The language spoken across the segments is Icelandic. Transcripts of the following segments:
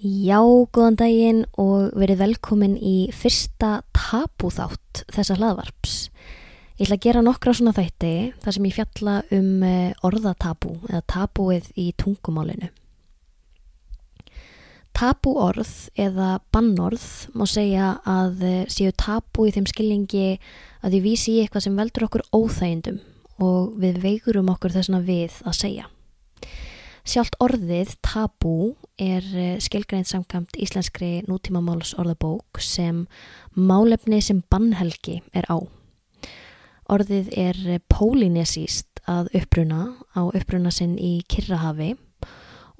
Já, góðan daginn og verið velkomin í fyrsta tabúþátt þessa hlaðvarps. Ég ætla að gera nokkra svona þætti þar sem ég fjalla um eh, orðatabú eða tabúið í tungumálinu. Tabúorð eða bannorð má segja að eh, séu tabú í þeim skilningi að því vísi í eitthvað sem veldur okkur óþægindum og við veigurum okkur þessuna við að segja. Sjálft orðið tabú er eh, skilgreint samkvæmt íslenskri nútímamáls orðabók sem málefni sem bannhelgi er á. Orðið er pólinesíst að uppruna á uppruna sinn í Kirrahafi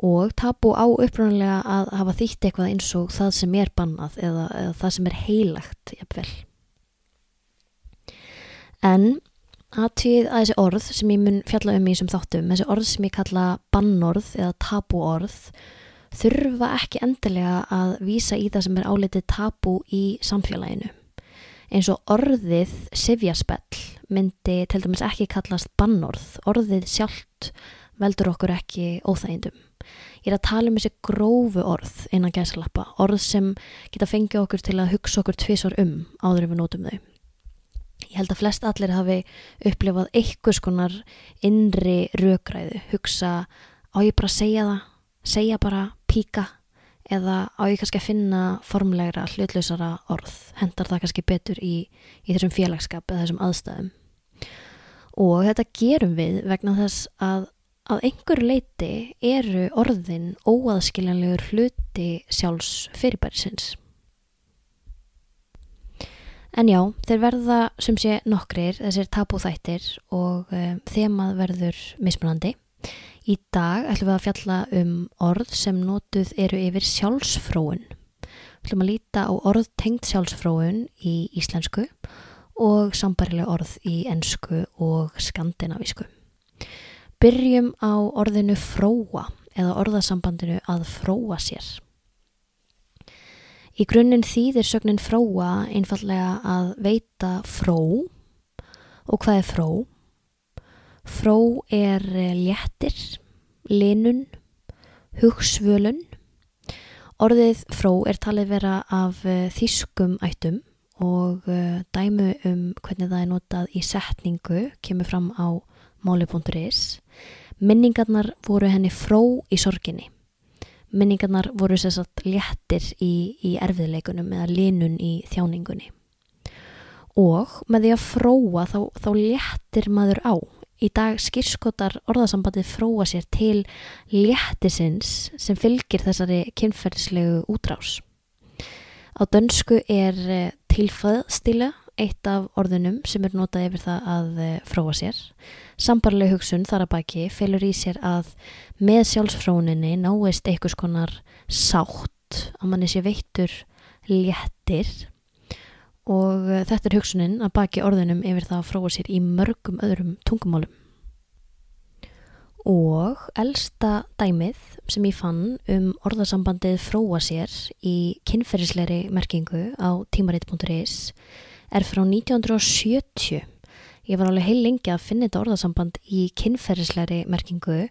og tabú á upprunalega að hafa þýtt eitthvað eins og það sem er bannað eða, eða það sem er heilagt jafnvel. En aðtíð að þessi orð sem ég mun fjalla um í þessum þáttum, þessi orð sem ég kalla bannorð eða tabúorð þurfa ekki endilega að vísa í það sem er álitið tabú í samfélaginu. Eins og orðið sifjaspell myndi til dæmis ekki kallast bannorð, orðið sjálft veldur okkur ekki óþægindum. Ég er að tala um þessi grófu orð innan gæsalappa, orð sem geta fengið okkur til að hugsa okkur tvísvar um áður ef við nótum þau. Ég held að flest allir hafi upplifað einhvers konar innri rökræðu, hugsa á ég bara að segja það, segja bara píka eða á ég kannski að finna formlegra, hlutlausara orð, hendar það kannski betur í, í þessum félagskap eða þessum aðstæðum. Og þetta gerum við vegna þess að að einhver leiti eru orðin óaðskiljanlegur hluti sjálfs fyrirbærisins. En já, þeir verða sem sé nokkrir, þessir tabúþættir og um, þemað verður mismunandi. Í dag ætlum við að fjalla um orð sem notuð eru yfir sjálfsfróun. Við ætlum að líta á orð tengt sjálfsfróun í íslensku og sambarilega orð í ennsku og skandinavísku. Byrjum á orðinu fróa eða orðasambandinu að fróa sér. Í grunninn þýðir sögnin fróa einfallega að veita fró og hvað er fró? Fró er eh, léttir, linun, hugsvölun. Orðið fró er talið vera af eh, þýskum ættum og eh, dæmu um hvernig það er notað í setningu kemur fram á máli.is. Minningarnar voru henni fró í sorginni minningarnar voru sérsagt léttir í, í erfiðleikunum eða linun í þjáningunni. Og með því að fróa þá, þá léttir maður á. Í dag skýrskotar orðasambandið fróa sér til léttisins sem fylgir þessari kynferðslegu útrás. Á dönsku er eh, tilfæðstila eitt af orðunum sem er notað yfir það að eh, fróa sér. Sambarleg hugsun þar að baki felur í sér að með sjálfsfróninni náist einhvers konar sátt að manni sé veittur léttir og eh, þetta er hugsunin að baki orðunum yfir það að fróa sér í mörgum öðrum tungumálum. Og elsta dæmið sem ég fann um orðasambandið fróa sér í kynferðisleiri merkingu á tímaritt.is er frá 1970. Ég var alveg heil lengi að finna þetta orðasamband í kynferðisleiri merkingu,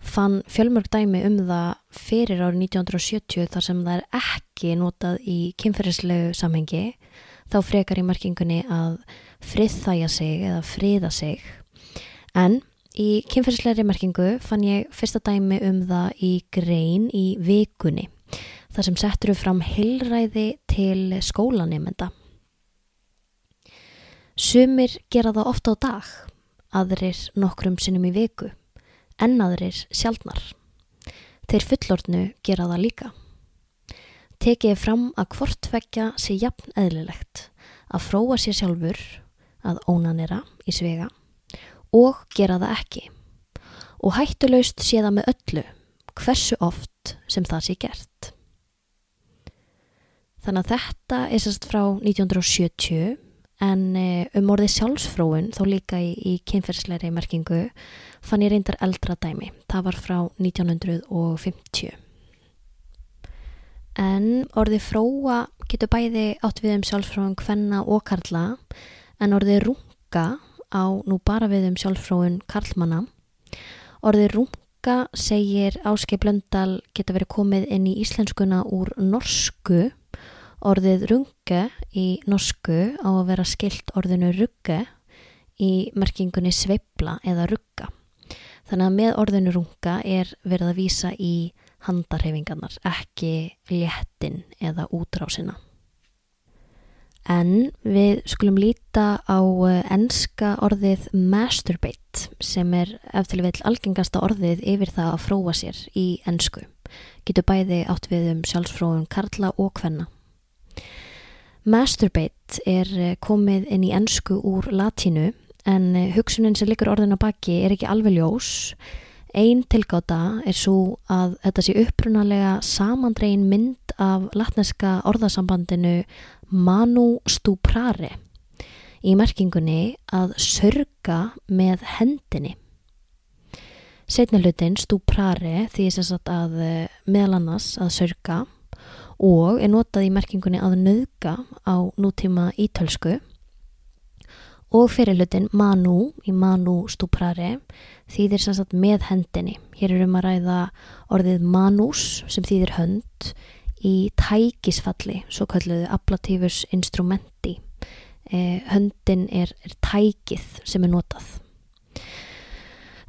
fann fjölmörg dæmi um það fyrir árið 1970 þar sem það er ekki notað í kynferðislegu samhengi, þá frekar í merkingunni að friðþæja sig eða friða sig. En í kynferðisleiri merkingu fann ég fyrsta dæmi um það í grein í vikunni, þar sem settur við fram heilræði til skólanemenda. Sumir gera það ofta á dag, aðrir nokkrum sinnum í viku, en aðrir sjálfnar. Þeir fullortnu gera það líka. Tekið fram að hvort vekja sé jafn eðlilegt að fróa sér sjálfur, að ónanera í svega og gera það ekki. Og hættulegst sé það með öllu, hversu oft sem það sé gert. Þannig að þetta er sérst frá 1970 en eh, um orðið sjálfsfróun þó líka í, í kynferðsleiri merkingu fann ég reyndar eldra dæmi. Það var frá 1950 en orðið fróa getur bæði átt við um sjálfsfróun hvenna og karla en orðið runga á nú bara við um sjálfsfróun karlmanna. Orðið runga segir Áskei Blöndal geta verið komið inn í íslenskuna úr norsku. Orðið runga í norsku á að vera skilt orðinu rugga í merkingunni sveibla eða rugga. Þannig að með orðinu runga er verið að vísa í handarhefingarnar, ekki léttin eða útrásina. En við skulum líta á enska orðið masturbate sem er eftir vil algengasta orðið yfir það að fróa sér í ensku. Getur bæði átt við um sjálfsfróum karla og hvenna. Masturbate er komið inn í ensku úr latínu en hugsunin sem likur orðin á baki er ekki alveg ljós. Einn tilgáta er svo að þetta sé upprunalega samandregin mynd af latneska orðasambandinu manu stuprare í merkingunni að sörga með hendinni. Setna hlutin stuprare því að eh, meðal annars að sörga og er notað í merkingunni að nöðga á nútíma ítölsku og fyrir hlutin manu í manu stuprare þýðir sem sagt með hendinni. Hér er um að ræða orðið manus sem þýðir hönd í tækisfalli, svo kalluðu ablatífus instrumenti. Eh, höndin er, er tækið sem er notað.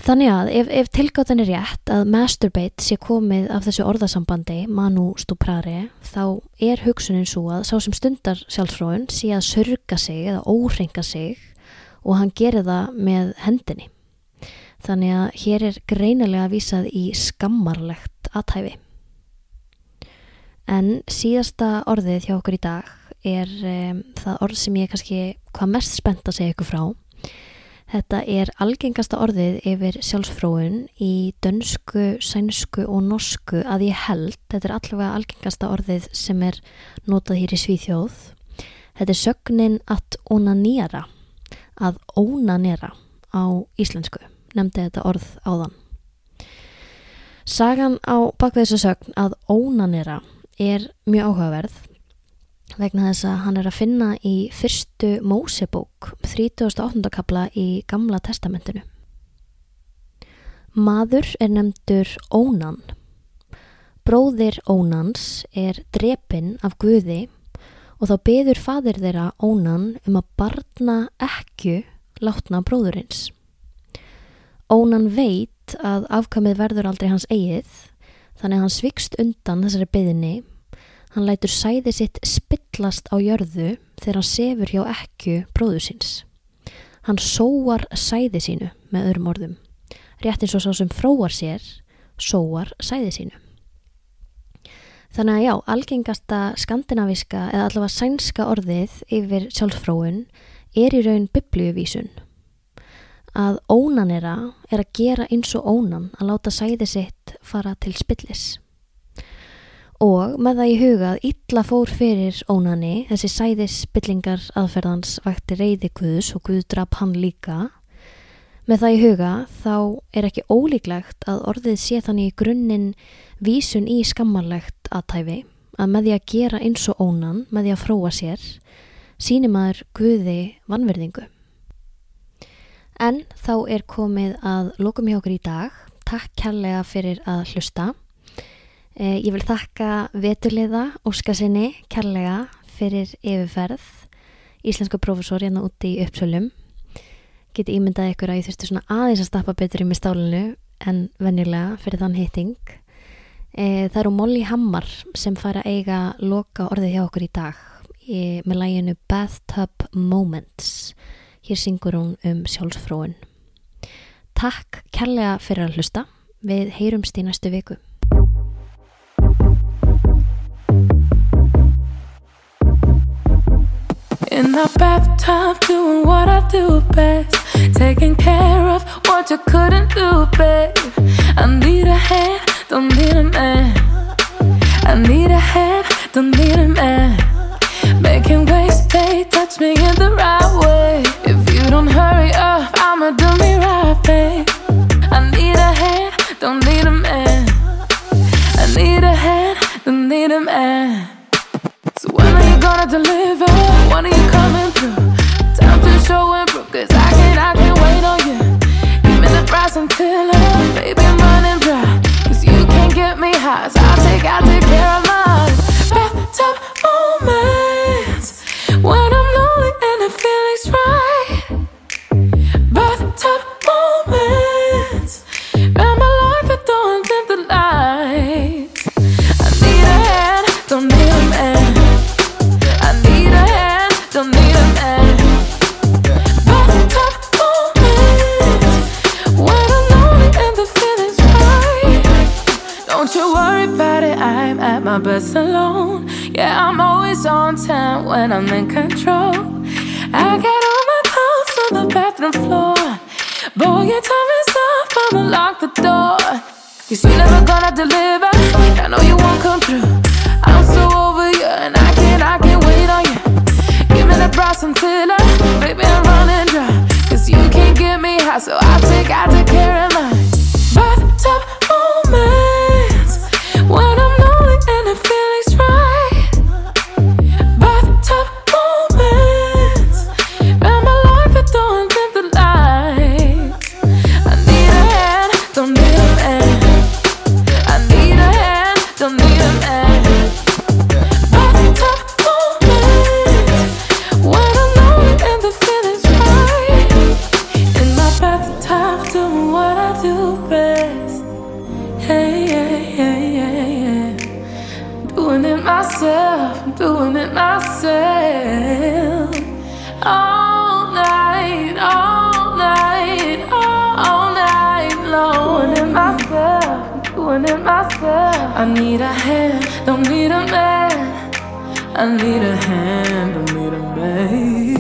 Þannig að ef, ef tilgáttan er rétt að masturbate sé komið af þessu orðasambandi, manu stuprare, þá er hugsunin svo að sá sem stundar sjálfsfróun sé að sörga sig eða óhreinga sig og hann gerir það með hendinni. Þannig að hér er greinilega vísað í skammarlegt aðtæfi. En síðasta orðið hjá okkur í dag er um, það orð sem ég kannski hvað mest spennt að segja ykkur frá. Þetta er algengasta orðið yfir sjálfsfróun í dönsku, sænsku og norsku að ég held, þetta er allavega algengasta orðið sem er notað hér í Svíþjóð. Þetta er sögnin að onanera, að ónanera á íslensku, nefndi þetta orð áðan. Sagan á bakveg þessu sögn að ónanera er mjög áhugaverð vegna þess að hann er að finna í fyrstu Mósebók 38. kapla í Gamla testamentinu. Maður er nefndur Ónan. Bróðir Ónans er drepinn af Guði og þá beður fadir þeirra Ónan um að barna ekku látna bróðurins. Ónan veit að afkamið verður aldrei hans eigið Þannig að hann svikst undan þessari beðinni, hann lætur sæði sitt spillast á jörðu þegar hann sefur hjá ekku bróðu síns. Hann sóar sæði sínu með öðrum orðum. Rétt eins og sá sem fróar sér, sóar sæði sínu. Þannig að já, algengasta skandinaviska eða allavega sænska orðið yfir sjálfsfróun er í raun biblíuvísun að ónanera er að gera eins og ónan að láta sæði sitt fara til spillis. Og með það í huga að illa fór fyrir ónani, þessi sæði spillingar aðferðans vakti reyði Guðs og Guð draf hann líka, með það í huga þá er ekki ólíklegt að orðið sé þannig í grunninn vísun í skammarlegt aðtæfi að með því að gera eins og ónan, með því að fróa sér, sínum aður Guði vanverðingu. En þá er komið að lókum hjá okkur í dag. Takk kærlega fyrir að hlusta. Eh, ég vil þakka veturliða Óskarsinni kærlega fyrir yfirferð. Íslenska profesor hérna úti í uppsölum. Geti ímyndað ykkur að ég þurfti svona aðeins að stappa betur í mig stálinu en venjulega fyrir þann hitting. Eh, það eru Molly Hammar sem fara að eiga loka orðið hjá okkur í dag eh, með læginu Bathtub Moments. Hér syngur hún um sjálfsfróun. Takk kærlega fyrir að hlusta. Við heyrumst í næstu viku. The bathtub doing what I do best. Taking care of what you couldn't do, babe. I need a hand, don't need a man. I need a hand, don't need a man. Making waves, they touch me in baby, I'm running dry. Cause you can't get me high, so I'll take, I'll take care of I'm in control. I got all my clothes on the bathroom floor. Boy, your time is up, I'ma lock the door. Cause you never gonna deliver, I know you won't come through. I'm so over you, and I can't, I can't wait on you. Give me the Bryson Tiller, baby, I'm running dry. Cause you can't get me high, so I take, I take care of mine. Bathtub moments Myself, doing it myself. All night, all night, all night long. Doing it myself, doing it myself. I need a hand, don't need a man. I need a hand, don't need a man.